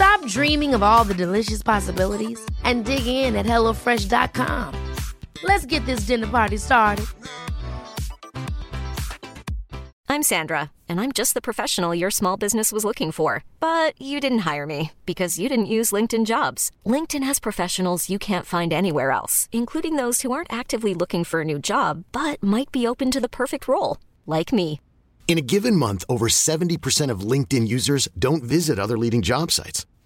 Stop dreaming of all the delicious possibilities and dig in at HelloFresh.com. Let's get this dinner party started. I'm Sandra, and I'm just the professional your small business was looking for. But you didn't hire me because you didn't use LinkedIn jobs. LinkedIn has professionals you can't find anywhere else, including those who aren't actively looking for a new job but might be open to the perfect role, like me. In a given month, over 70% of LinkedIn users don't visit other leading job sites.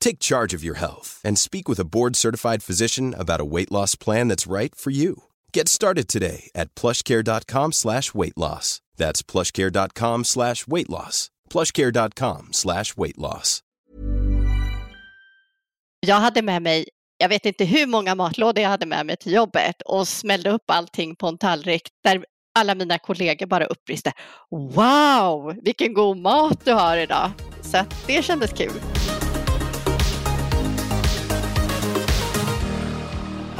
Take charge of your health and speak with a board-certified physician about a weight loss plan that's right for you. Get started today at plushcare.com slash weight loss. That's plushcare.com slash weight loss. plushcare.com slash weight loss. Jag hade med mig, jag vet inte hur många matlådor jag hade med mig till jobbet och smällde upp allting på en tallrik där alla mina kollegor bara uppbriste. Wow, vilken god mat du har idag! Så det kändes kul.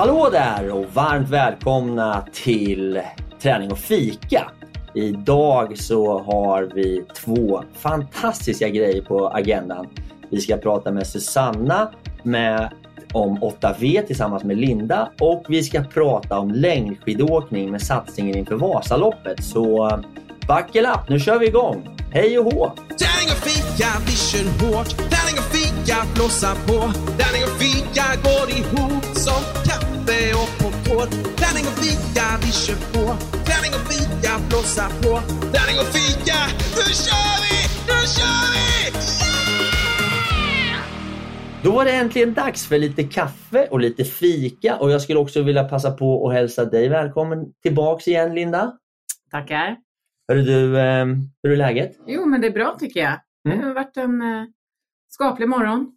Hallå där och varmt välkomna till Träning och fika. Idag så har vi två fantastiska grejer på agendan. Vi ska prata med Susanna med, om 8V tillsammans med Linda och vi ska prata om längdskidåkning med satsningen inför Vasaloppet. Så buckle up, nu kör vi igång! Hej och hå! Tärning och fika, vi kör hårt. Tärning och fika, blåsa på. Tärning och fika går ihop som kaffe och popcorn. Tärning och fika, vi kör på. Tärning och fika, blåsa på. Tärning och fika, nu kör vi! Nu kör vi! Då var det äntligen dags för lite kaffe och lite fika och jag skulle också vilja passa på att hälsa dig välkommen tillbaks igen Linda. Tackar. Hörru du, eh, hur är läget? Jo, men det är bra tycker jag. Det Mm. har varit en eh, skaplig morgon.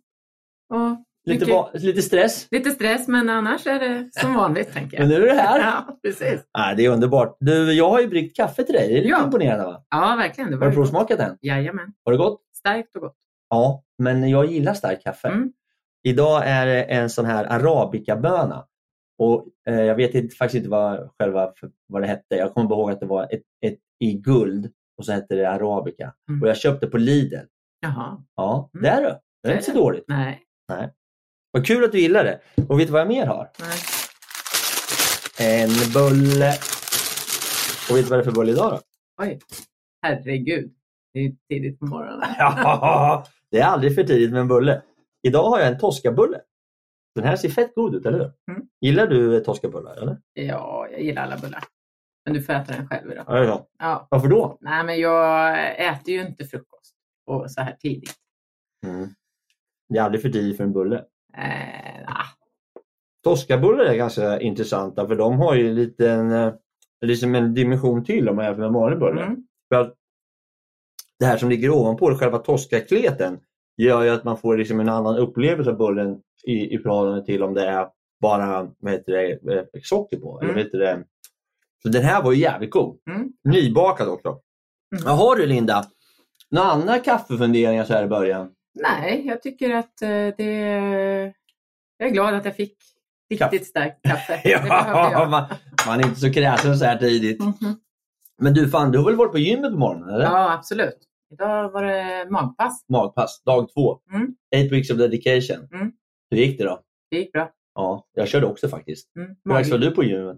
Och Lite, va- lite stress? lite stress, men annars är det som vanligt tänker jag. Men nu är du här. Ja, precis. Ah, det är underbart. Du, jag har ju bryggt kaffe till dig. Det är lite Ja. imponerande va? Ja, verkligen. Det Har var du provsmakat den? Jajamän. Var det gott? Starkt och gott. Ja, men jag gillar starkt kaffe. Mm. Idag är det en sån här arabicaböna. Och eh, jag vet inte, faktiskt inte vad, själva, vad det hette. Jag kommer ihåg att det var ett, ett i guld och så hette det arabica. Mm. Och jag köpte på Lidl. Jaha. Ja, Mm. det är det. Det är inte så dåligt. Nej. Vad kul att du gillar det. Och vet du vad jag mer har? Nej. En bulle. Och vet du vad det är för bulle idag då? Oj. Herregud. Det är tidigt på morgonen. Ja, det är aldrig för tidigt med en bulle. Idag har jag en toskabulle. Den här ser fett god ut, eller hur? Mm. Gillar du toskabullar? Eller? Ja, jag gillar alla bullar. Men du får äta den själv idag. Ja, ja. Ja. Varför då? Nej, men jag äter ju inte frukost och så här tidigt. Mm. Det är aldrig för tidigt för en bulle. Eh, nah. Toskabullar är ganska intressanta för de har ju lite en, liksom en dimension till om man jämför med vanlig bulle. mm. För att det här som ligger ovanpå, själva toskakleten, gör ju att man får liksom en annan upplevelse av bullen i, i förhållande till om det är bara vad heter det, eh, socker på. Eller Mm. vad heter det? Så den här var ju jävligt god. Mm. Nybakad också. Mm. Jaha du Linda, några andra kaffefunderingar så här i början? Nej, jag tycker att eh, det... Jag är glad att jag fick riktigt starkt kaffe. Ja, man, man är inte så kräsen så här tidigt. Mhm. Men du, fan, du har väl varit på gymmet på morgonen? Eller? Ja, absolut. Idag var det magpass. Magpass, dag två. Mm. Eight weeks of dedication. Mm. Hur gick det då? Det gick bra. Ja, jag körde också faktiskt. Mm. Hur dags var du på gymmet?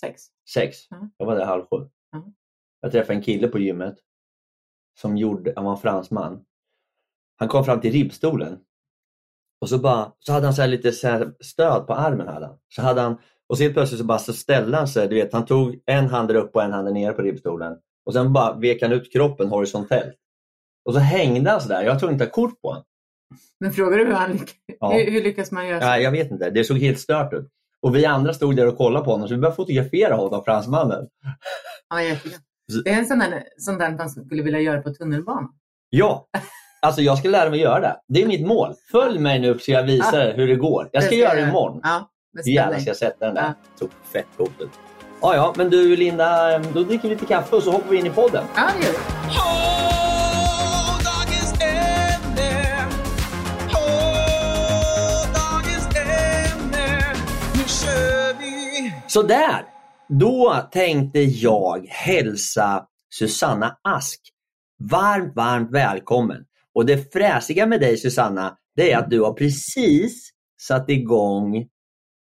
Sex. Sex. Mm. Jag var där halv sju. Mm. Jag träffade en kille på gymmet som gjorde, han var en fransman. Han kom fram till ribbstolen och så, bara, så hade han så lite så stöd på armen. Hade han. Så hade han, och så helt plötsligt så bara så ställde han sig. Du vet, han tog en hand uppe och en hand nere på ribbstolen. Och sen bara vek han ut kroppen horisontellt. Och så hängde han sådär. Jag tog inte kort på honom. Men frågar du hur, han Ja. hur, hur lyckas man göra så? Nej, jag vet inte. Det såg helt stört ut. Och vi andra stod där och kollade på honom så vi började fotografera honom, fransmannen. Ja, jättegott. Det är en sån där, sån där man skulle vilja göra på tunnelbanan. Ja, alltså jag ska lära mig göra det. Det är mitt mål. Följ mig nu så ska jag visa er hur det går. Jag ska Det göra det imorgon. Ja, Hur spänning. ska jag sätta den där? Ja. Så fett coolt. Ja, ja, men du Linda, då dricker vi lite kaffe och så hoppar vi in i podden. Ja, det gör vi. Sådär! Då tänkte jag hälsa Susanna Ask varmt, varmt välkommen. Och det fräsiga med dig Susanna, det är att du har precis satt igång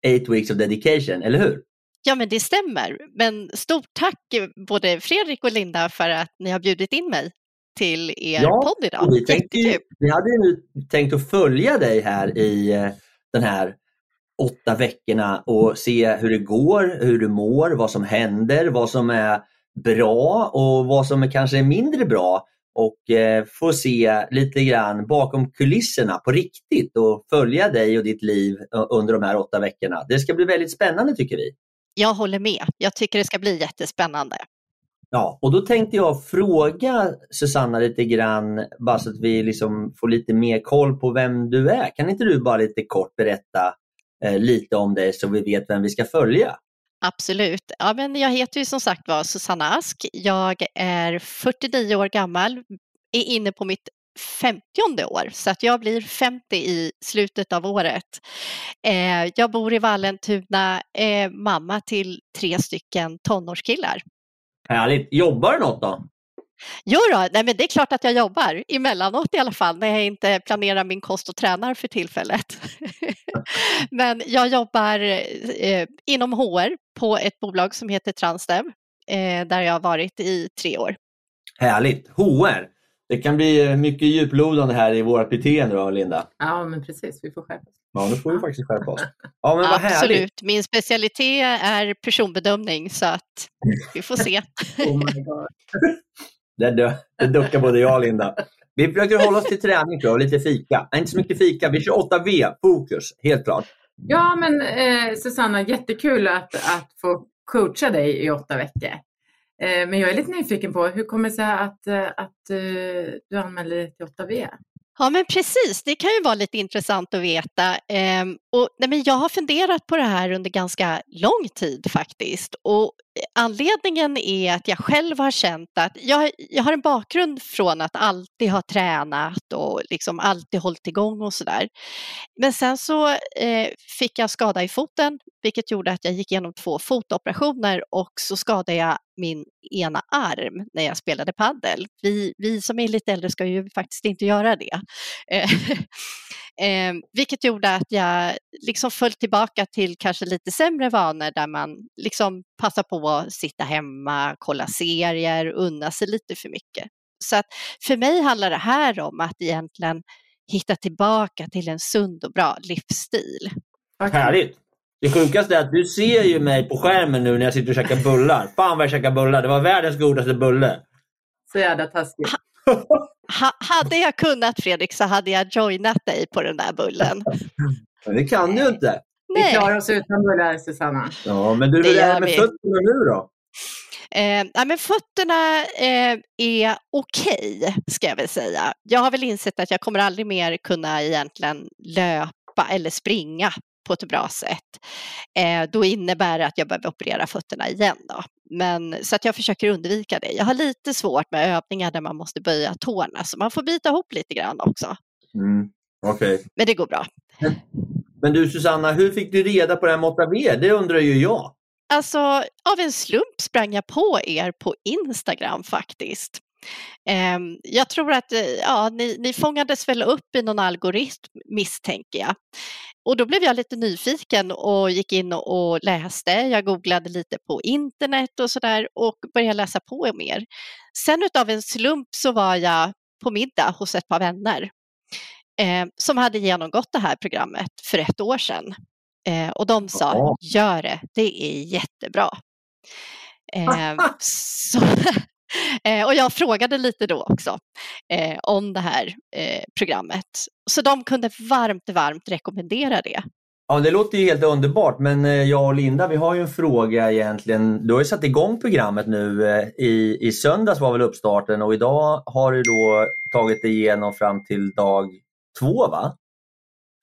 Eight Weeks of Dedication, eller hur? Ja, men det stämmer. Men stort tack eh, både Fredrik och Linda för att ni har bjudit in mig till er Ja, podd idag. Vi, tänkte Jättekul. vi hade ju tänkt att följa dig här i eh, den här åtta veckorna och se hur det går, hur du mår, vad som händer, vad som är bra och vad som är kanske är mindre bra och eh, få se lite grann bakom kulisserna på riktigt och följa dig och ditt liv under de här åtta veckorna. Det ska bli väldigt spännande tycker vi. Jag håller med. Jag tycker det ska bli jättespännande. Ja, och då tänkte jag fråga Susanna lite grann, bara så att vi liksom får lite mer koll på vem du är. Kan inte du bara lite kort berätta eh, lite om dig så vi vet vem vi ska följa? Absolut. Ja, men jag heter ju som sagt var Susanna Ask. Jag är 49 år gammal, är inne på mitt 50 år, så att jag blir 50 i slutet av året. Eh, jag bor i Vallentuna, eh, mamma till tre stycken tonårskillar. Härligt! Jobbar du något då? Jo då, nej men det är klart att jag jobbar emellanåt i alla fall när jag inte planerar min kost och tränar för tillfället. men jag jobbar eh, inom HR på ett bolag som heter Transdev eh, där jag har varit i tre år. Härligt! HR! Det kan bli eh, mycket djuplodande här i vårt beteende då, Linda. Ja, men precis. Vi får skärpa oss. Ja, nu får vi faktiskt skärpa oss. Ja, men vad härligt! Absolut, min specialitet är personbedömning så att vi får se. Oh my God. Det, dö- det duckar både jag och Linda. Vi försöker hålla oss till träning tror jag, och lite fika. Nej, inte så mycket fika. Vi kör 8V, fokus, helt klart. Ja, men eh, Susanna, jättekul att, att få coacha dig i åtta veckor. Eh, men jag är lite nyfiken på, hur kommer det sig att, eh, att eh, du anmälde dig till 8V? Ja, men precis. Det kan ju vara lite intressant att veta. Ehm, och, nej, men jag har funderat på det här under ganska lång tid faktiskt. Och eh, anledningen är att jag själv har känt att jag, jag har en bakgrund från att alltid ha tränat och liksom alltid hållit igång och sådär. Men sen så eh, fick jag skada i foten, vilket gjorde att jag gick igenom två fotoperationer och så skadade jag min ena arm när jag spelade paddel. Vi, vi som är lite äldre ska ju faktiskt inte göra det. Eh, Eh, vilket gjorde att jag liksom föll tillbaka till kanske lite sämre vanor där man liksom passar på att sitta hemma, kolla serier, unna sig lite för mycket. Så att för mig handlar det här om att egentligen hitta tillbaka till en sund och bra livsstil. Härligt! Det sjukaste är att du ser ju mig på skärmen nu när jag sitter och käkar bullar. Fan vad jag käkar bullar. Det var världens godaste bulle. Så jävla taskigt. Ha, hade jag kunnat Fredrik så hade jag joinat dig på den där bullen. Men det kan du ju inte. Vi Nej. klarar oss utan bullar, Susanna. Ja, men du, Det hur är gör det med vi. fötterna nu då? Eh, ja, men fötterna eh, är okej, ska jag väl säga. Jag har väl insett att jag kommer aldrig mer kunna egentligen löpa eller springa på ett bra sätt. Eh, då innebär det att jag behöver operera fötterna igen. Då. Men, så att jag försöker undvika det. Jag har lite svårt med övningar där man måste böja tårna, så man får bita ihop lite grann också. Mm. Okej. Men det går bra. Men du Susanna, hur fick du reda på det här med 8V? Det undrar ju jag. Alltså, av en slump sprang jag på er på Instagram faktiskt. Ehm, Jag tror att eh, ja, ni, ni fångades väl upp i någon algoritm misstänker jag. Och då blev jag lite nyfiken och gick in och läste. Jag googlade lite på internet och sådär och började läsa på mer. Sen utav en slump så var jag på middag hos ett par vänner eh, som hade genomgått det här programmet för ett år sedan. Eh, och de sa, gör det, det är jättebra. Eh, så, eh, och jag frågade lite då också eh, om det här eh, programmet. Så de kunde varmt, varmt rekommendera det. Ja, det låter ju helt underbart, men eh, jag och Linda, vi har ju en fråga egentligen. Du har ju satt igång programmet nu. eh, I, I söndags var väl uppstarten och idag har du då tagit dig igenom fram till dag två, va?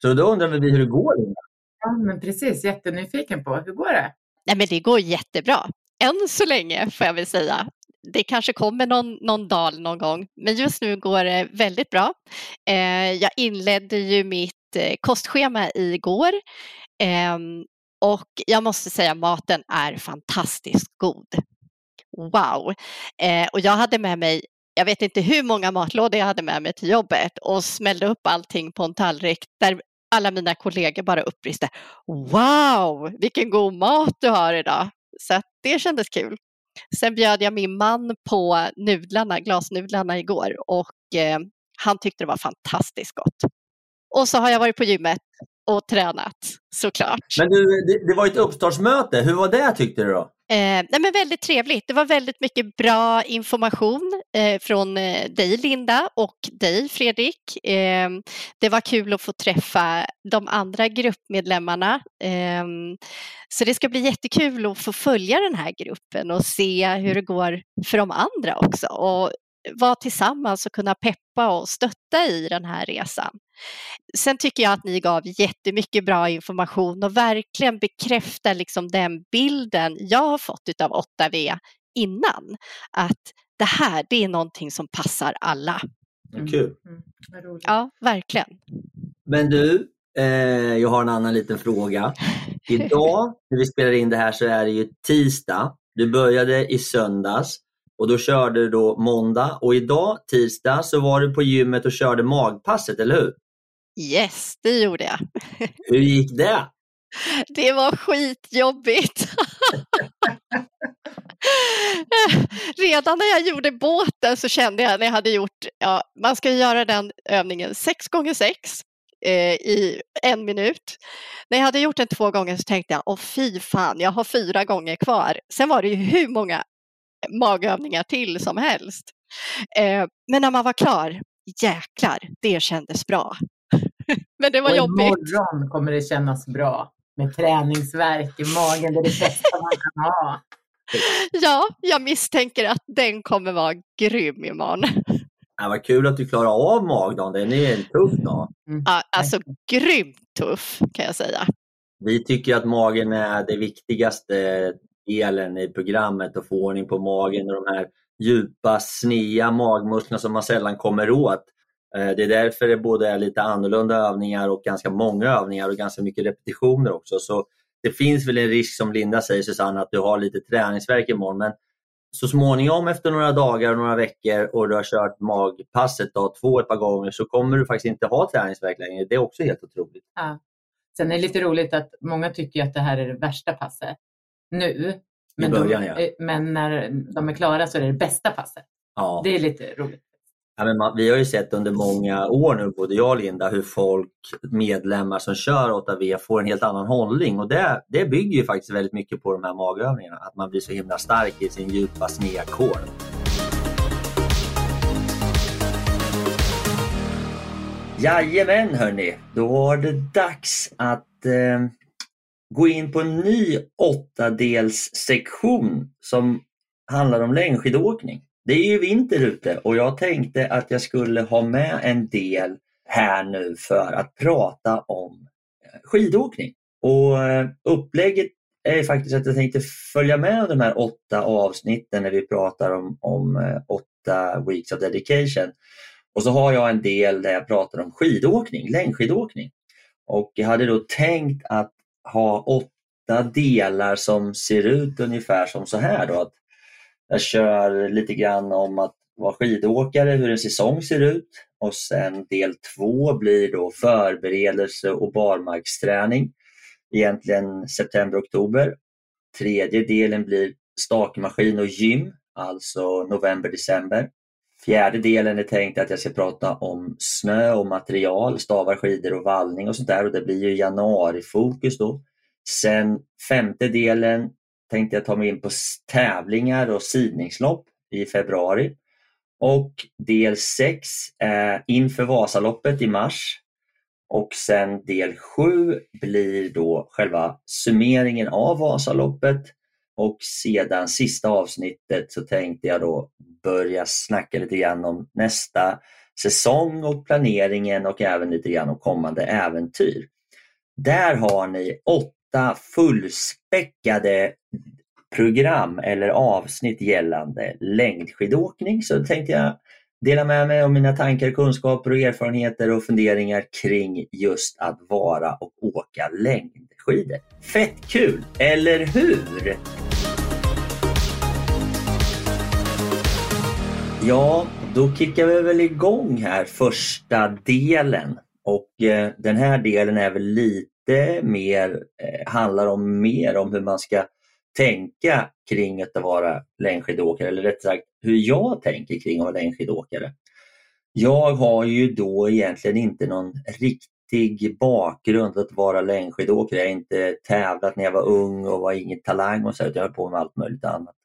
Så då undrar vi hur det går, Linda. Ja, men precis. Jättenyfiken på. Hur går det? Nej, men det går jättebra. Än så länge får jag väl säga. Det kanske kommer någon, någon dal någon gång, men just nu går det väldigt bra. Eh, jag inledde ju mitt eh, kostschema igår Ehm, och jag måste säga maten är fantastiskt god. Wow! Eh, och jag hade med mig, jag vet inte hur många matlådor jag hade med mig till jobbet och smällde upp allting på en tallrik där alla mina kollegor bara uppryste. Wow, vilken god mat du har idag! Så det kändes kul. Sen bjöd jag min man på nudlarna, glasnudlarna igår och eh, han tyckte det var fantastiskt gott. Och så har jag varit på gymmet och tränat såklart. Men du, det, det var ett uppstartsmöte. Hur var det tyckte du då? Eh, nej men väldigt trevligt. Det var väldigt mycket bra information eh, från eh, dig Linda och dig Fredrik. Eh, det var kul att få träffa de andra gruppmedlemmarna. Eh, så det ska bli jättekul att få följa den här gruppen och se hur det går för de andra också. Och vara tillsammans och kunna peppa och stötta i den här resan. Sen tycker jag att ni gav jättemycket bra information och verkligen bekräftar liksom den bilden jag har fått av 8V innan. Att det här, det är någonting som passar alla. Vad Kul. Mm. Ja, verkligen. Men du, eh, jag har en annan liten fråga. Idag när vi spelar in det här så är det ju tisdag. Du började i söndags och då körde du då måndag och idag tisdag så var du på gymmet och körde magpasset, eller hur? Yes, det gjorde jag. Hur gick det? Det var skitjobbigt. Redan när jag gjorde båten så kände jag när jag hade gjort, ja, man ska göra den övningen sex gånger sex eh, i en minut. När jag hade gjort den två gånger så tänkte jag, åh fy fan, jag har fyra gånger kvar. Sen var det ju hur många magövningar till som helst. Eh, men när man var klar, jäklar, det kändes bra. men det var och jobbigt. imorgon kommer det kännas bra med träningsvärk i magen. Det är det bästa man kan ha. Ja, jag misstänker att den kommer vara grym imorgon. Ja, vad kul att du klarar av magdagen. Den är en tuff dag. Mm. Ja, alltså grymt tuff kan jag säga. Vi tycker att magen är det viktigaste delen i programmet att få ordning på magen och de här djupa, snea magmusklerna som man sällan kommer åt. Eh, Det är därför det både är lite annorlunda övningar och ganska många övningar och ganska mycket repetitioner också. Så det finns väl en risk som Linda säger Susanne att du har lite träningsvärk imorgon men så småningom efter några dagar och några veckor och du har kört magpasset dag två ett par gånger så kommer du faktiskt inte ha träningsvärk längre. Det är också helt otroligt. Ja. Sen är det lite roligt att många tycker att det här är det värsta passet nu. Men, början, de, ja. eh, men när de är klara så är det det bästa passet. Ja. Det är lite roligt. Ja, men man, vi har ju sett under många år nu, både jag och Linda, hur folk, medlemmar som kör 8V får en helt annan hållning och det, det bygger ju faktiskt väldigt mycket på de här magövningarna. Att man blir så himla stark i sin djupa snedkår. Jajamän hörni, då var det dags att eh, gå in på en ny åttadelssektion som handlar om längdskidåkning. Det är ju vinter ute och jag tänkte att jag skulle ha med en del här nu för att prata om eh, skidåkning. Och eh, upplägget är faktiskt att jag tänkte följa med de här åtta avsnitten när vi pratar om, om eh, åtta weeks of dedication. Och så har jag en del där jag pratar om skidåkning, längdskidåkning. Och jag hade då tänkt att ha åtta delar som ser ut ungefär som så här. Då, att jag kör lite grann om att vara skidåkare, hur en säsong ser ut. Och sen del två blir då förberedelse och barmarksträning. Egentligen september-oktober. Tredje delen blir stakmaskin och gym, alltså november-december. Fjärde delen är tänkt att jag ska prata om snö och material, stavar, skidor och vallning och sånt där och det blir ju januari-fokus då. Sen femte delen tänkte jag ta mig in på tävlingar och sidningslopp i februari. Och del 6 eh, inför Vasaloppet i mars. Och sen del 7 blir då själva summeringen av Vasaloppet. Och sedan sista avsnittet så tänkte jag då börja snacka lite grann om nästa säsong och planeringen och även lite grann om kommande äventyr. Där har ni åtta fullspäckade program eller avsnitt gällande längdskidåkning så tänkte jag dela med mig av mina tankar, kunskaper och erfarenheter och funderingar kring just att vara och åka längdskidor. Fett kul, eller hur? Ja, då kickar vi väl igång här första delen och eh, den här delen är väl lite mer, eh, handlar om mer om hur man ska tänka kring att vara längdskidåkare eller rätt sagt hur jag tänker kring att vara längdskidåkare. Jag har ju då egentligen inte någon riktig bakgrund att vara längdskidåkare. Jag har inte tävlat när jag var ung och var ingen talang och så, utan jag höll på med allt möjligt annat.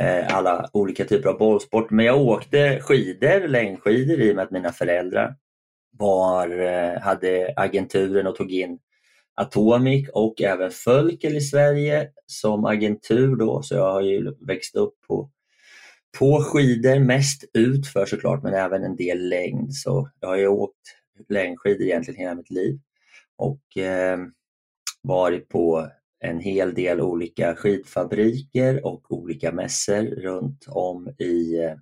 Eh, alla olika typer av bollsport. Men jag åkte skidor, längdskidor i och med att mina föräldrar var, eh, hade agenturen och tog in Atomic och även Fölkel i Sverige som agentur då, så jag har ju växt upp på, på skidor, mest utför såklart men även en del längd. Så jag har ju åkt längdskidor egentligen hela mitt liv och eh, varit på en hel del olika skidfabriker och olika mässor runt om i eh,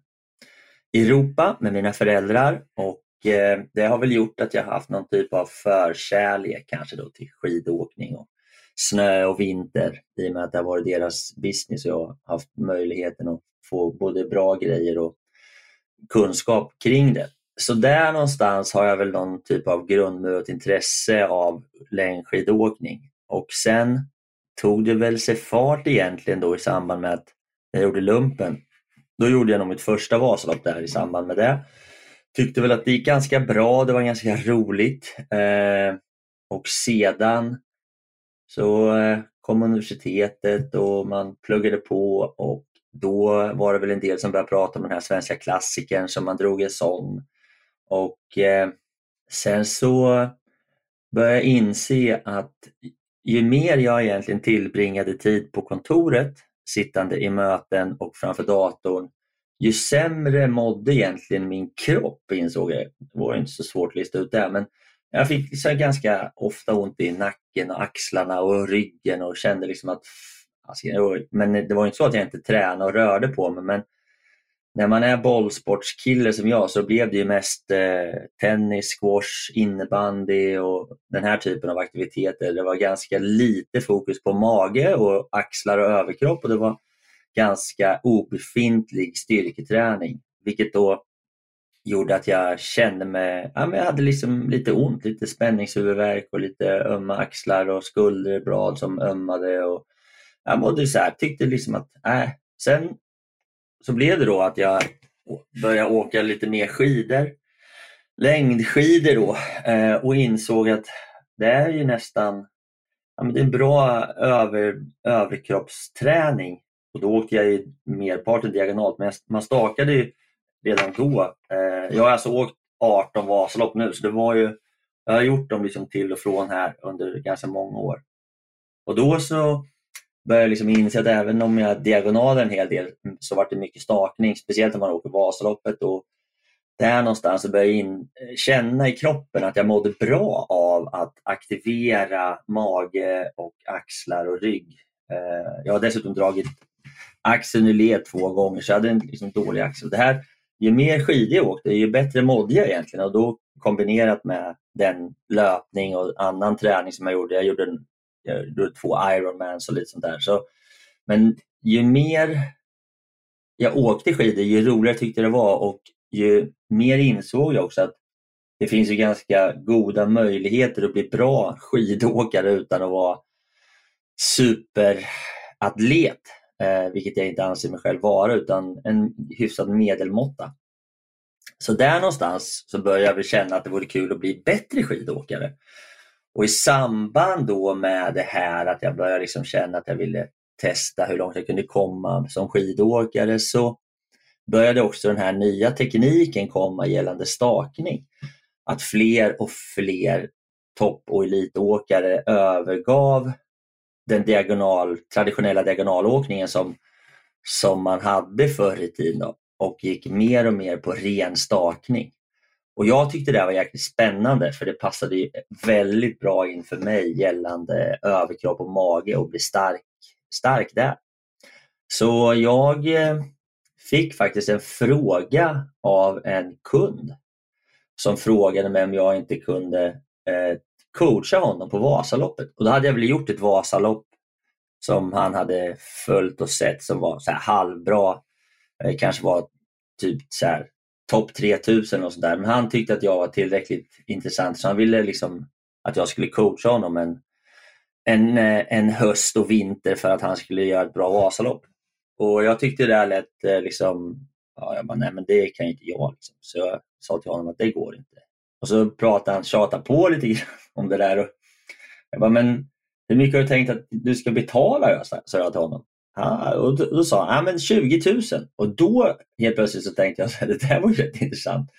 Europa med mina föräldrar och Eh, det har väl gjort att jag haft någon typ av förkärlek kanske då till skidåkning och snö och vinter i och med att det har varit deras business och jag har haft möjligheten att få både bra grejer och kunskap kring det. Så där någonstans har jag väl någon typ av grundmurat intresse av längdskidåkning. Och sen tog det väl sig fart egentligen då i samband med att jag gjorde lumpen. Då gjorde jag nog mitt första Vasalopp där i samband med det tyckte väl att det gick ganska bra, det var ganska roligt. Eh, och sedan så eh, kom universitetet och man pluggade på och då var det väl en del som började prata om den här svenska klassikern som man drog en sån. Och eh, sen så började jag inse att ju mer jag egentligen tillbringade tid på kontoret, sittande i möten och framför datorn, ju sämre mådde egentligen min kropp insåg jag. Det var inte så svårt att lista ut det men jag fick liksom ganska ofta ont i nacken och axlarna och ryggen och kände liksom att ah, men det var inte så att jag inte tränade och rörde på mig men när man är bollsportskille som jag så blev det ju mest eh, tennis, squash, innebandy och den här typen av aktiviteter. Det var ganska lite fokus på mage och axlar och överkropp och det var ganska obefintlig styrketräning, vilket då gjorde att jag kände mig, ja, men jag hade liksom lite ont, lite spänningshuvudvärk och lite ömma axlar och skulderblad som ömmade. Och jag mådde så här, tyckte liksom att, äh. Sen så blev det då att jag började åka lite mer skidor, längdskidor då eh, och insåg att det är ju nästan ja, men det är en bra över, överkroppsträning och då åkte jag i merparten diagonalt, men man stakade ju redan då. Eh, jag har alltså åkt 18 Vasalopp nu, så det var ju, jag har gjort dem liksom till och från här under ganska många år. Och då så började liksom inse att även om jag diagonalade en hel del mm, så var det mycket stakning, speciellt när man åker Vasaloppet. Och där någonstans så började jag in, eh, känna i kroppen att jag mådde bra av att aktivera mage och axlar och rygg. Eh, jag har dessutom dragit axeln i led två gånger så jag hade en liksom dålig axel. Det här, ju mer skidor jag åkte, ju bättre mådde jag egentligen och då kombinerat med den löpning och annan träning som jag gjorde. Jag gjorde, en, jag gjorde två Ironmans och lite sånt där. Så, men ju mer jag åkte skidor, ju roligare tyckte det var och ju mer insåg jag också att det finns ju ganska goda möjligheter att bli bra skidåkare utan att vara superatlet, eh, vilket jag inte anser mig själv vara, utan en hyfsad medelmåtta. Så där någonstans så började jag känna att det vore kul att bli bättre skidåkare. Och i samband då med det här att jag började liksom känna att jag ville testa hur långt jag kunde komma som skidåkare så började också den här nya tekniken komma gällande stakning. Att fler och fler topp och elitåkare övergav den diagonal, traditionella diagonalåkningen som, som man hade förr i tiden och gick mer och mer på ren stakning. Och jag tyckte det var jäkligt spännande för det passade väldigt bra in för mig gällande överkropp och mage och bli stark, stark där. Så jag eh, fick faktiskt en fråga av en kund som frågade mig om jag inte kunde eh, coacha honom på Vasaloppet. Och då hade jag väl gjort ett Vasalopp som han hade följt och sett som var så här halvbra. Det kanske var typ så här topp 3000 och sådär. Men han tyckte att jag var tillräckligt intressant så han ville liksom att jag skulle coacha honom en, en, eh, en höst och vinter för att han skulle göra ett bra Vasalopp. Och jag tyckte det där lät eh, liksom, ja, jag bara, nej men det kan inte jag. Liksom. Så jag sa till honom att det går inte. Och så pratade han, tjatade på lite grann om det där. Och jag bara, men hur mycket har du tänkt att du ska betala? sa jag till honom. Ah, och då, då sa han, ah, men 20 000. Och då helt plötsligt så tänkte jag att det där var ju rätt intressant.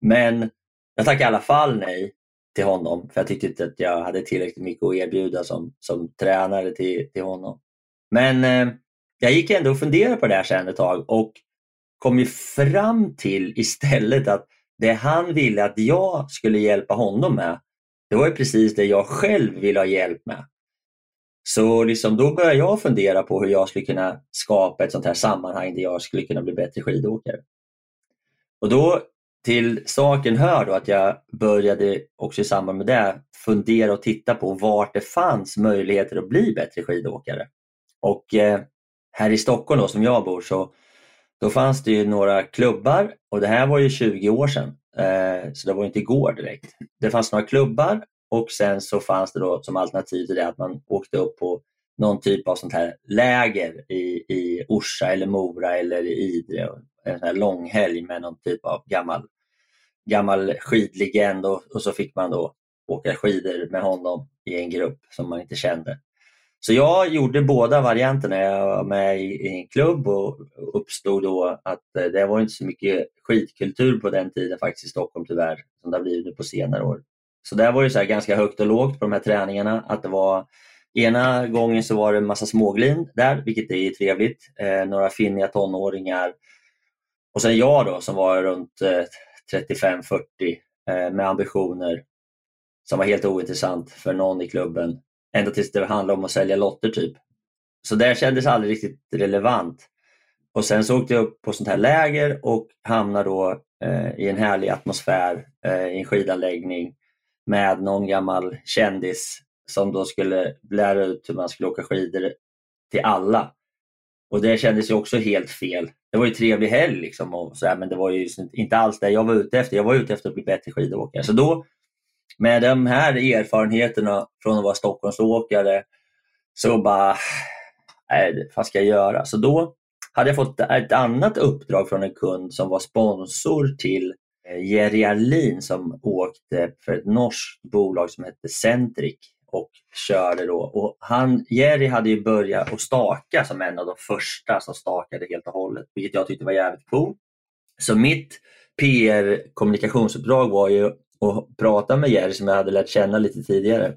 Men jag tackade i alla fall nej till honom för jag tyckte inte att jag hade tillräckligt mycket att erbjuda som, som tränare till, till honom. Men eh, jag gick ändå och funderade på det här sen ett tag och kom ju fram till istället att det han ville att jag skulle hjälpa honom med, det var ju precis det jag själv ville ha hjälp med. Så liksom, då började jag fundera på hur jag skulle kunna skapa ett sånt här sammanhang där jag skulle kunna bli bättre skidåkare. Och då till saken hör då att jag började också i samband med det fundera och titta på vart det fanns möjligheter att bli bättre skidåkare. Och eh, här i Stockholm då, som jag bor så då fanns det ju några klubbar och det här var ju 20 år sedan eh, så det var inte igår direkt. Det fanns några klubbar och sen så fanns det då som alternativ till det att man åkte upp på någon typ av sånt här läger i, i Orsa eller Mora eller i Idre. En sån här långhelg med någon typ av gammal, gammal skidlegend och, och så fick man då åka skidor med honom i en grupp som man inte kände. Så jag gjorde båda varianterna. Jag var med i, en klubb och uppstod då att eh, det var inte så mycket skidkultur på den tiden faktiskt i Stockholm tyvärr, som det har blivit nu på senare år. Så där var det så ganska högt och lågt på de här träningarna. Att det var, ena gången så var det en massa småglin där, vilket är trevligt. Eh, några finniga tonåringar. Och sen jag då som var runt eh, 35-40 eh, med ambitioner som var helt ointressant för någon i klubben. Ända tills det handlade om att sälja lotter typ. Så det kändes aldrig riktigt relevant. Och sen så åkte jag upp på sånt här läger och hamnade då eh, i en härlig atmosfär eh, i en skidanläggning med någon gammal kändis som då skulle lära ut hur man skulle åka skidor till alla. Och det kändes ju också helt fel. Det var ju trevlig helg liksom och så här, men det var ju liksom inte alls det jag var ute efter. Jag var ute efter att bli bättre skidåkare. Så då med de här erfarenheterna från att vara Stockholmsåkare så bara, nej, vad ska jag göra? Så då hade jag fått ett annat uppdrag från en kund som var sponsor till eh, Jerry Alin som åkte för ett norskt bolag som hette Centric och körde då. Och han, Jerry hade ju börjat att staka som en av de första som stakade helt och hållet, vilket jag tyckte var jävligt coolt. Så mitt PR kommunikationsuppdrag var ju och prata med Jerry som jag hade lärt känna lite tidigare.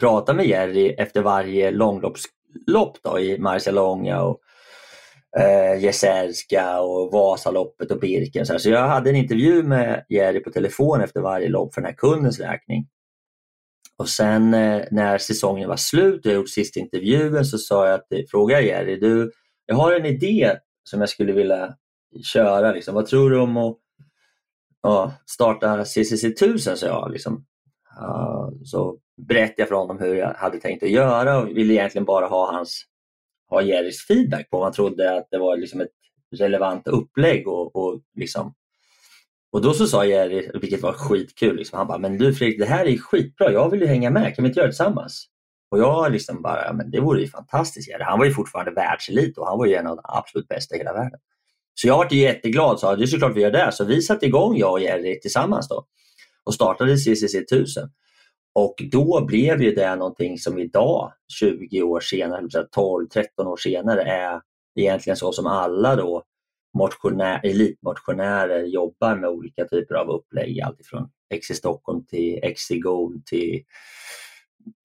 Prata med Jerry efter varje långloppslopp då, i Marcialonga och eh, Jeserska och Vasaloppet och Birken. Så, så jag hade en intervju med Jerry på telefon efter varje lopp för den här kundens räkning. Och sen eh, när säsongen var slut och jag gjort sista intervjun så sa jag att, fråga Jerry, du, jag har en idé som jag skulle vilja köra. Liksom. Vad tror du om att ja, starta CCC 1000? sa jag. Liksom. Uh, så berättade jag för honom hur jag hade tänkt att göra och ville egentligen bara ha hans ha Jerrys feedback på om han trodde att det var liksom ett relevant upplägg. Och, och, liksom. och då så sa Jerry, vilket var skitkul, liksom, han bara, men du Fredrik, det här är skitbra, jag vill ju hänga med, kan vi inte göra det tillsammans? Och jag liksom bara, men det vore ju fantastiskt. Jerry. Han var ju fortfarande världselit och han var ju en av de absolut bästa i hela världen. Så jag var jätteglad och sa, det är såklart vi gör det. Så vi satte igång, jag och Jerry tillsammans då och startade CCC 1000. Och då blev ju det någonting som idag, 20 år senare, 12-13 år senare, är egentligen så som alla då motionär, elitmotionärer jobbar med olika typer av upplägg. Alltifrån XC Stockholm till XC Gold till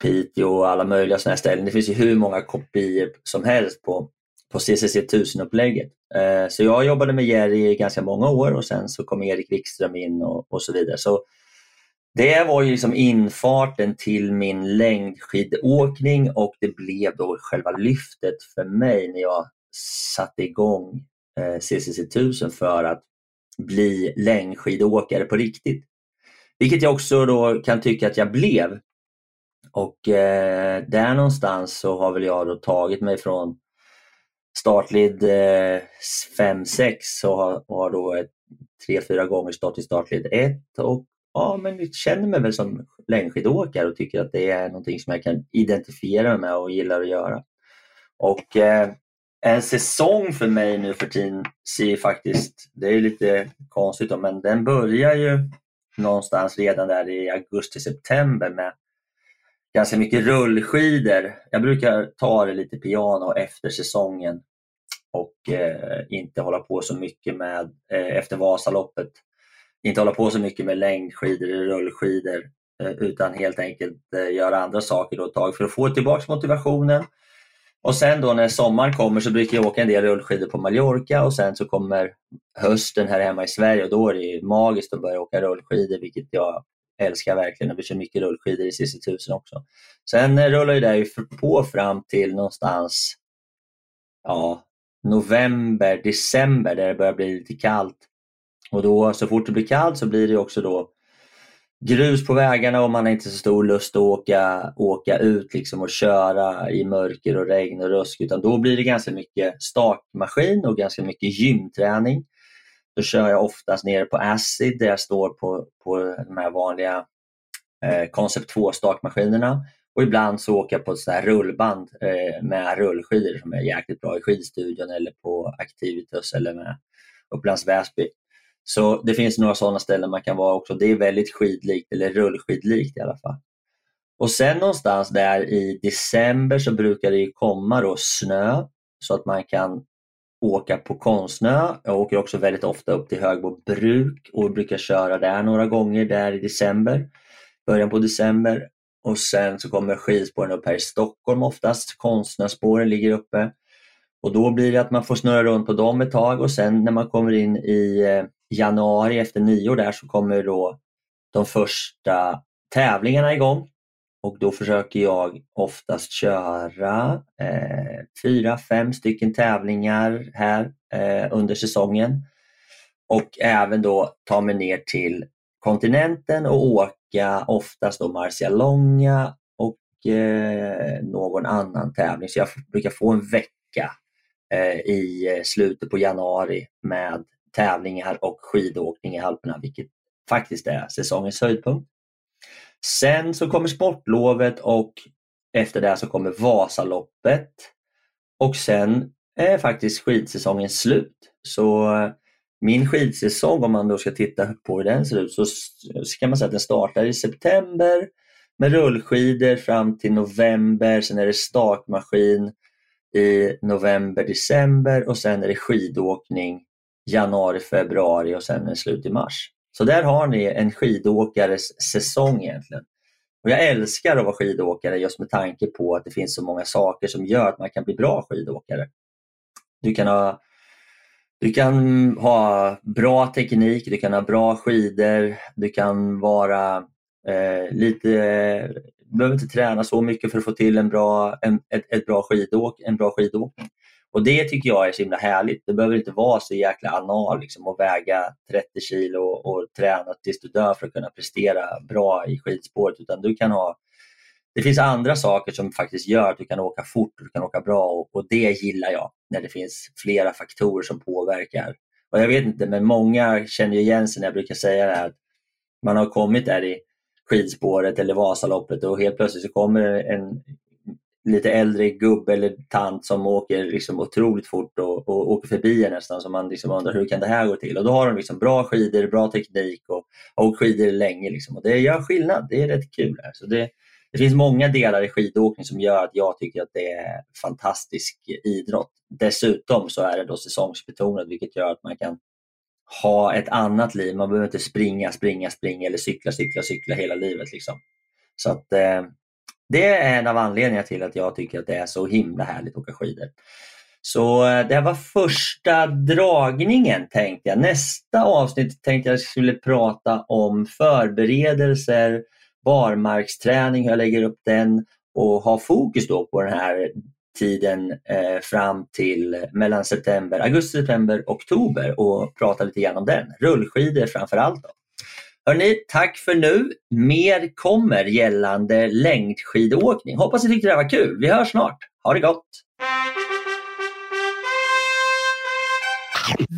Piteå och alla möjliga sådana ställen. Det finns ju hur många kopior som helst på, på CCC 1000-upplägget. Eh, så jag jobbade med Jerry i ganska många år och sen så kom Erik Wikström in och, och så vidare. Så det var ju liksom infarten till min längdskidåkning och det blev då själva lyftet för mig när jag satte igång eh, CCC 1000 för att bli längdskidåkare på riktigt. Vilket jag också då kan tycka att jag blev. Och eh, där någonstans så har väl jag då tagit mig från startled 5-6 och eh, har, har då ett, tre, fyra gånger stått i startled 1 och ja, men jag känner mig väl som längdskidåkare och tycker att det är någonting som jag kan identifiera mig med och gillar att göra. Och eh, en säsong för mig nu för tiden ser faktiskt, det är lite konstigt då, men den börjar ju någonstans redan där i augusti-september med ganska mycket rullskidor. Jag brukar ta det lite piano efter säsongen och eh, inte hålla på så mycket med eh, efter Vasaloppet inte hålla på så mycket med längdskidor eller rullskidor eh, utan helt enkelt eh, göra andra saker då ett tag för att få tillbaka motivationen. Och sen då när sommaren kommer så brukar jag åka en del rullskidor på Mallorca och sen så kommer hösten här hemma i Sverige och då är det magiskt att börja åka rullskidor vilket jag älskar verkligen och vi kör mycket rullskidor i CC 1000 också. Sen eh, rullar rullar det på fram till någonstans ja, november, december där det börjar bli lite kallt. Och då så fort det blir kallt så blir det också då grus på vägarna och man har inte så stor lust att åka, åka ut liksom och köra i mörker och regn och rusk utan då blir det ganska mycket stakmaskin och ganska mycket gymträning. Då kör jag oftast nere på Acid där jag står på, på de här vanliga eh, Concept 2 stakmaskinerna och ibland så åker jag på ett här rullband eh, med rullskidor som är jäkligt bra i skidstudion eller på Activitus eller med Upplands Väsby. Så det finns några sådana ställen man kan vara också. Det är väldigt skidlikt, eller rullskidlikt i alla fall. Och sen någonstans där i december så brukar det komma då snö så att man kan åka på konstsnö. Jag åker också väldigt ofta upp till Högbo bruk och brukar köra där några gånger där i december, början på december. Och sen så kommer skidspåren upp här i Stockholm oftast. Konstsnöspåren ligger uppe. Och då blir det att man får snurra runt på dem ett tag och sen när man kommer in i eh, januari efter nyår där så kommer då de första tävlingarna igång. Och då försöker jag oftast köra eh, fyra, fem stycken tävlingar här eh, under säsongen. Och även då ta mig ner till kontinenten och åka oftast då Marcialonga och eh, någon annan tävling. Så jag brukar få en vecka eh, i eh, slutet på januari med tävlingar och skidåkning i Alperna, vilket faktiskt är säsongens höjdpunkt. Sen så kommer sportlovet och efter det så kommer Vasaloppet och sen är faktiskt skidsäsongen slut. Så eh, min skidsäsong, om man då ska titta på hur den ser ut, så kan man säga att den startar i september med rullskidor fram till november. Sen är det startmaskin i november, december och sen är det skidåkning januari, februari och sen är det slut i mars. Så där har ni en skidåkares säsong egentligen. Och jag älskar att vara skidåkare just med tanke på att det finns så många saker som gör att man kan bli bra skidåkare. Du kan ha, du kan ha bra teknik, du kan ha bra skidor, du kan vara eh, lite du behöver inte träna så mycket för att få till en bra, en, ett, ett bra skidåk, en bra skidåkning. Och det tycker jag är så himla härligt. Det behöver inte vara så jäkla anal liksom, och väga 30 kilo och, och träna tills du dör för att kunna prestera bra i skidspåret. Utan du kan ha, det finns andra saker som faktiskt gör att du kan åka fort och du kan åka bra och, och det gillar jag när det finns flera faktorer som påverkar. Och Jag vet inte, men många känner igen sig när jag brukar säga det här att man har kommit där i skidspåret eller Vasaloppet och helt plötsligt så kommer en lite äldre gubbe eller tant som åker liksom otroligt fort och, och åker förbi en nästan. Så man liksom undrar hur kan det här gå till? Och då har de liksom bra skidor, bra teknik och har åkt skidor länge. Liksom. Och det gör skillnad. Det är rätt kul. Här. Så det, det finns många delar i skidåkning som gör att jag tycker att det är fantastisk idrott. Dessutom så är det då säsongsbetonat vilket gör att man kan ha ett annat liv. Man behöver inte springa, springa, springa eller cykla, cykla, cykla hela livet. Liksom. Så att, eh, det är en av anledningarna till att jag tycker att det är så himla härligt att åka skidor. Så eh, det var första dragningen tänkte jag. Nästa avsnitt tänkte jag skulle prata om förberedelser, barmarksträning, hur jag lägger upp den och ha fokus då på den här tiden eh, fram till mellan september, augusti, september, oktober och prata lite grann om den. Rullskidor framför allt. Då. Hörrni, tack för nu. Mer kommer gällande längdskidåkning. Hoppas ni tyckte det var kul. Vi hörs snart. Ha det gott!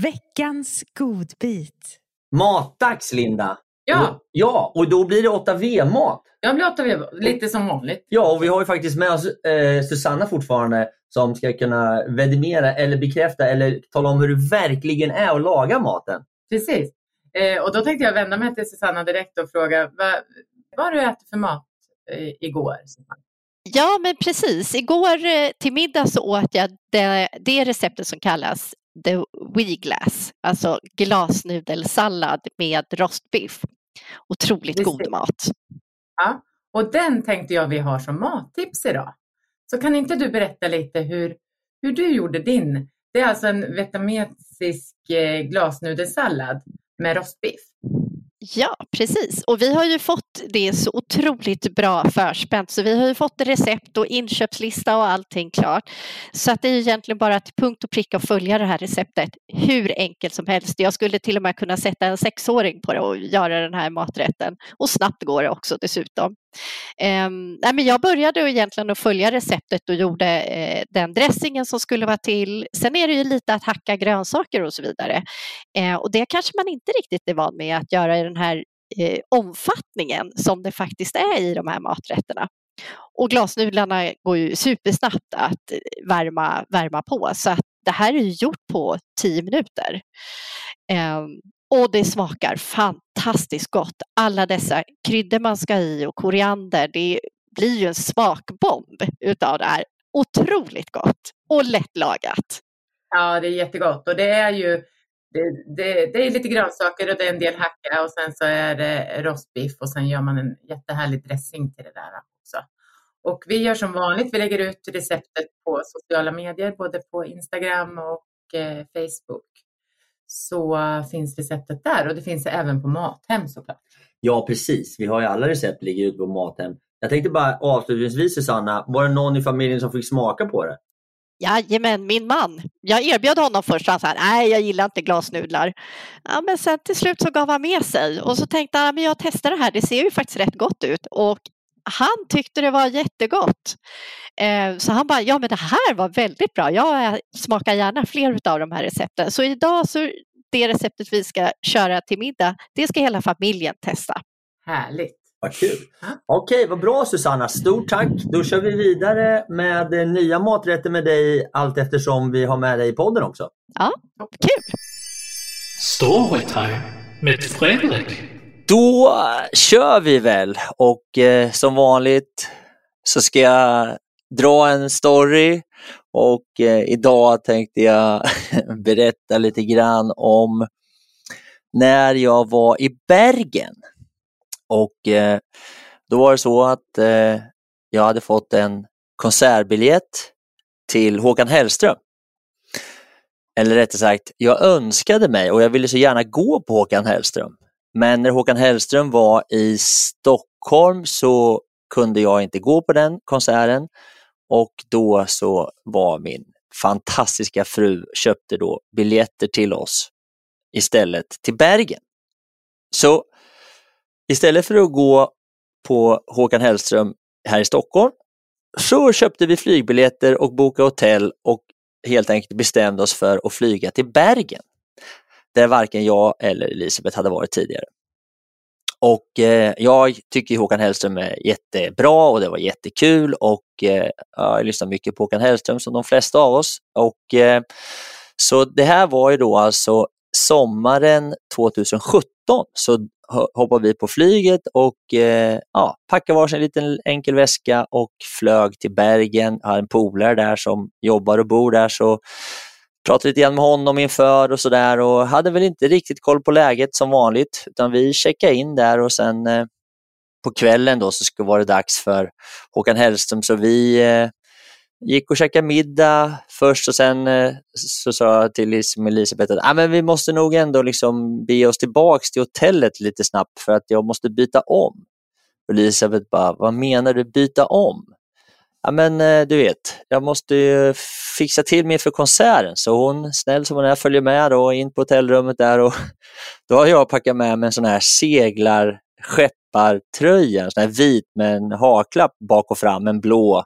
Veckans godbit. Matdags Linda! Ja. Och, ja, och då blir det 8V-mat. Jag blir 8V, lite som vanligt. Ja, och vi har ju faktiskt med oss eh, Susanna fortfarande som ska kunna vedimera eller bekräfta eller tala om hur det verkligen är att laga maten. Precis. Eh, och då tänkte jag vända mig till Susanna direkt och fråga vad, vad du ätit för mat eh, igår? Ja, men precis. Igår eh, till middag så åt jag det, det receptet som kallas the wee glass, alltså glasnudelsallad med rostbiff. Otroligt Visst. god mat. Ja, och den tänkte jag vi har som mattips idag. Så kan inte du berätta lite hur, hur du gjorde din? Det är alltså en vietnamesisk eh, glasnudelsallad med rostbiff. Ja, precis. Och vi har ju fått det så otroligt bra förspänt så vi har ju fått recept och inköpslista och allting klart. Så att det är egentligen bara till punkt och pricka att följa det här receptet hur enkelt som helst. Jag skulle till och med kunna sätta en sexåring på det och göra den här maträtten. Och snabbt går det också dessutom. Eh, nej, men jag började egentligen att följa receptet och gjorde eh, den dressingen som skulle vara till. Sen är det ju lite att hacka grönsaker och så vidare. Eh, och det kanske man inte riktigt är van med att göra i den här eh, omfattningen som det faktiskt är i de här maträtterna. Och glasnudlarna går ju supersnabbt att eh, värma, värma på så att det här är gjort på tio minuter. Ehm, och det smakar fantastiskt gott. Alla dessa kryddor man ska i och koriander, det blir ju en smakbomb utav det här. Otroligt gott och lättlagat. Ja, det är jättegott och det är ju det, det, det är lite grönsaker och det är en del hacka och sen så är det rostbiff och sen gör man en jättehärlig dressing till det där också. Och vi gör som vanligt, vi lägger ut receptet på sociala medier, både på Instagram och eh, Facebook så finns receptet där och det finns även på Mathem såklart. Ja, precis. Vi har ju alla recept ligger ute på Mathem. Jag tänkte bara avslutningsvis Susanna, var det någon i familjen som fick smaka på det? Jajamän, min man. Jag erbjöd honom först, han sa nej jag gillar inte glasnudlar. Ja, men sen till slut så gav han med sig och så tänkte han, men jag testar det här, det ser ju faktiskt rätt gott ut. Och han tyckte det var jättegott. Eh, så han bara, ja men det här var väldigt bra, jag smakar gärna fler av de här recepten. Så idag så det receptet vi ska köra till middag, det ska hela familjen testa. Härligt! Vad kul! Okej, vad bra Susanna, stort tack! Då kör vi vidare med nya maträtter med dig allt eftersom vi har med dig i podden också. Ja, kul! Storytime med Fredrik. Då kör vi väl och eh, som vanligt så ska jag dra en story och eh, idag tänkte jag berätta lite grann om när jag var i Bergen. Och eh, Då var det så att eh, jag hade fått en konsertbiljett till Håkan Hellström. Eller rättare sagt, jag önskade mig och jag ville så gärna gå på Håkan Hellström. Men när Håkan Hellström var i Stockholm så kunde jag inte gå på den konserten och då så var min fantastiska fru köpte då biljetter till oss istället till Bergen. Så istället för att gå på Håkan Hellström här i Stockholm så köpte vi flygbiljetter och bokade hotell och helt enkelt bestämde oss för att flyga till Bergen. Där varken jag eller Elisabeth hade varit tidigare. Och eh, jag tycker Håkan Hellström är jättebra och det var jättekul och eh, jag lyssnar mycket på Håkan Hellström som de flesta av oss. Och, eh, så det här var ju då alltså sommaren 2017 så hoppade vi på flyget och eh, ja, packade varsin liten enkel väska och flög till Bergen. Jag har en polare där som jobbar och bor där så pratade lite grann med honom inför och sådär och hade väl inte riktigt koll på läget som vanligt utan vi checkade in där och sen eh, på kvällen då så skulle vara det dags för Håkan Hellström så vi eh, gick och käkade middag först och sen eh, så sa jag till Elisabeth att ah, men vi måste nog ändå liksom be oss tillbaks till hotellet lite snabbt för att jag måste byta om. Och Elisabeth bara, vad menar du byta om? Ja men eh, du vet, jag måste ju fixa till mig för konserten så hon, snäll som hon är, följer med då in på hotellrummet där och då har jag packat med mig en sån här seglar skeppartröja, en sån här vit med en haklapp bak och fram, en blå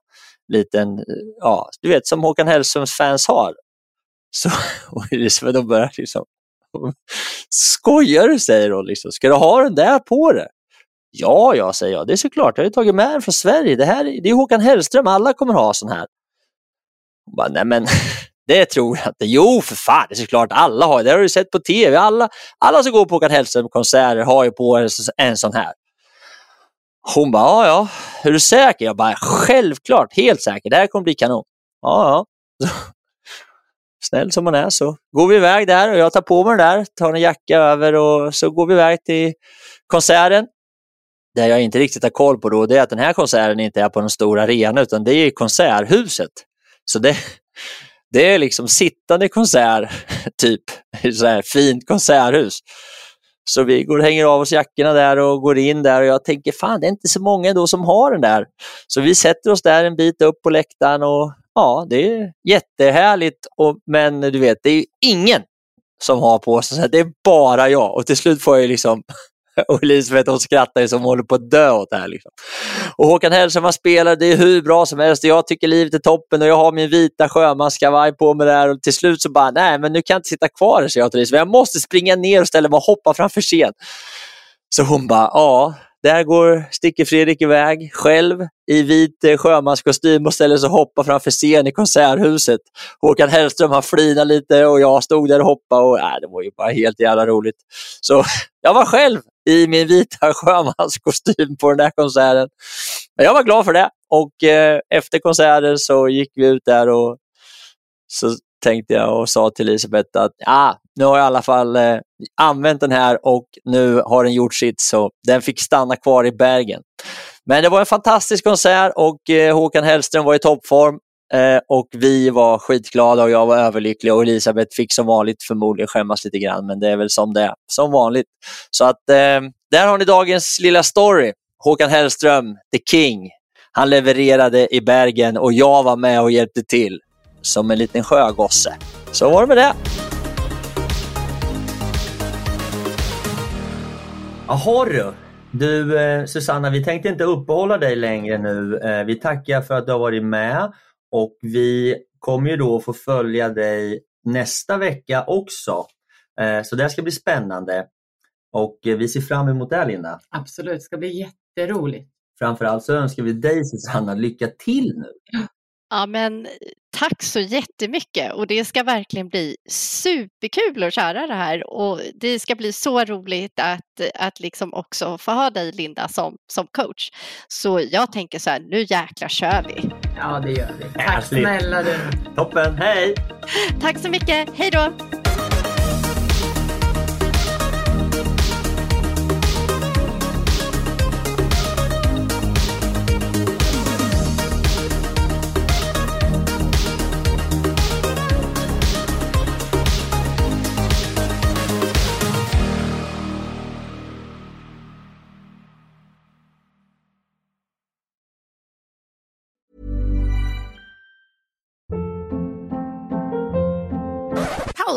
liten, eh, ja, du vet som Håkan Hellströms fans har. Så, och Elisabeth de börjar liksom, skojar du säger hon, liksom. ska du ha den där på dig? Ja, ja, säger jag, det är såklart, jag har ju tagit med den från Sverige, det här det är Håkan Hellström, alla kommer ha sån här. Hon bara, nej men det tror jag inte. Jo, för fan, det är såklart alla har det. har du sett på tv. Alla, alla som går på Håkan Hellström-konserter har ju på en, en sån här. Hon bara, ja, ja, är du säker? Jag bara, självklart, helt säker, det här kommer bli kanon. Ja, ja. Snäll som man är så går vi iväg där och jag tar på mig den där, tar en jacka över och så går vi iväg till konserten. Det jag inte riktigt har koll på då, det är att den här konserten inte är på någon stor arena utan det är i konserthuset. Så det, det är liksom sittande konsert, typ, så här fint konserthus. Så vi går och hänger av oss jackorna där och går in där och jag tänker fan det är inte så många ändå som har den där. Så vi sätter oss där en bit upp på läktaren och ja, det är jättehärligt. Och, men du vet, det är ingen som har på sig, så det är bara jag. Och till slut får jag liksom och Elisabeth hon skrattar ju som håller på att dö åt det här. Liksom. Och Håkan Hellström han spelar, det är hur bra som helst. Jag tycker livet är toppen och jag har min vita sjömanskavaj på mig där och till slut så bara, nej men nu kan jag inte sitta kvar här, säger jag till Elisabeth. Jag måste springa ner och ställa mig och hoppa framför scen. Så hon bara, ja, där går sticker Fredrik iväg själv i vit eh, sjömanskostym och ställer sig och hoppar framför scen i Konserthuset. Håkan Hellström han flinar lite och jag stod där och hoppade och äh, det var ju bara helt jävla roligt. Så jag var själv i min vita sjömanskostym på den där konserten. Men jag var glad för det och eh, efter konserten så gick vi ut där och så tänkte jag och sa till Elisabeth att ah, nu har jag i alla fall eh, använt den här och nu har den gjort sitt så den fick stanna kvar i Bergen. Men det var en fantastisk konsert och eh, Håkan Hellström var i toppform eh, och vi var skitglada och jag var överlycklig och Elisabeth fick som vanligt förmodligen skämmas lite grann men det är väl som det är, som vanligt. Så att eh, där har ni dagens lilla story. Håkan Hellström, the king. Han levererade i Bergen och jag var med och hjälpte till som en liten sjögosse. Så var det med det. Jaha du. Du eh, Susanna, vi tänkte inte uppehålla dig längre nu. Eh, vi tackar för att du har varit med och vi kommer ju då få följa dig nästa vecka också. Eh, så det ska bli spännande. Och vi ser fram emot det Linda. Absolut, det ska bli jätteroligt. Framförallt så önskar vi dig Susanna lycka till nu. Ja, men tack så jättemycket och det ska verkligen bli superkul att köra det här och det ska bli så roligt att, att liksom också få ha dig Linda som, som coach. Så jag tänker så här, nu jäklar kör vi. Ja, det gör vi. Tack snälla du. Toppen, hej! Tack så mycket, hej då!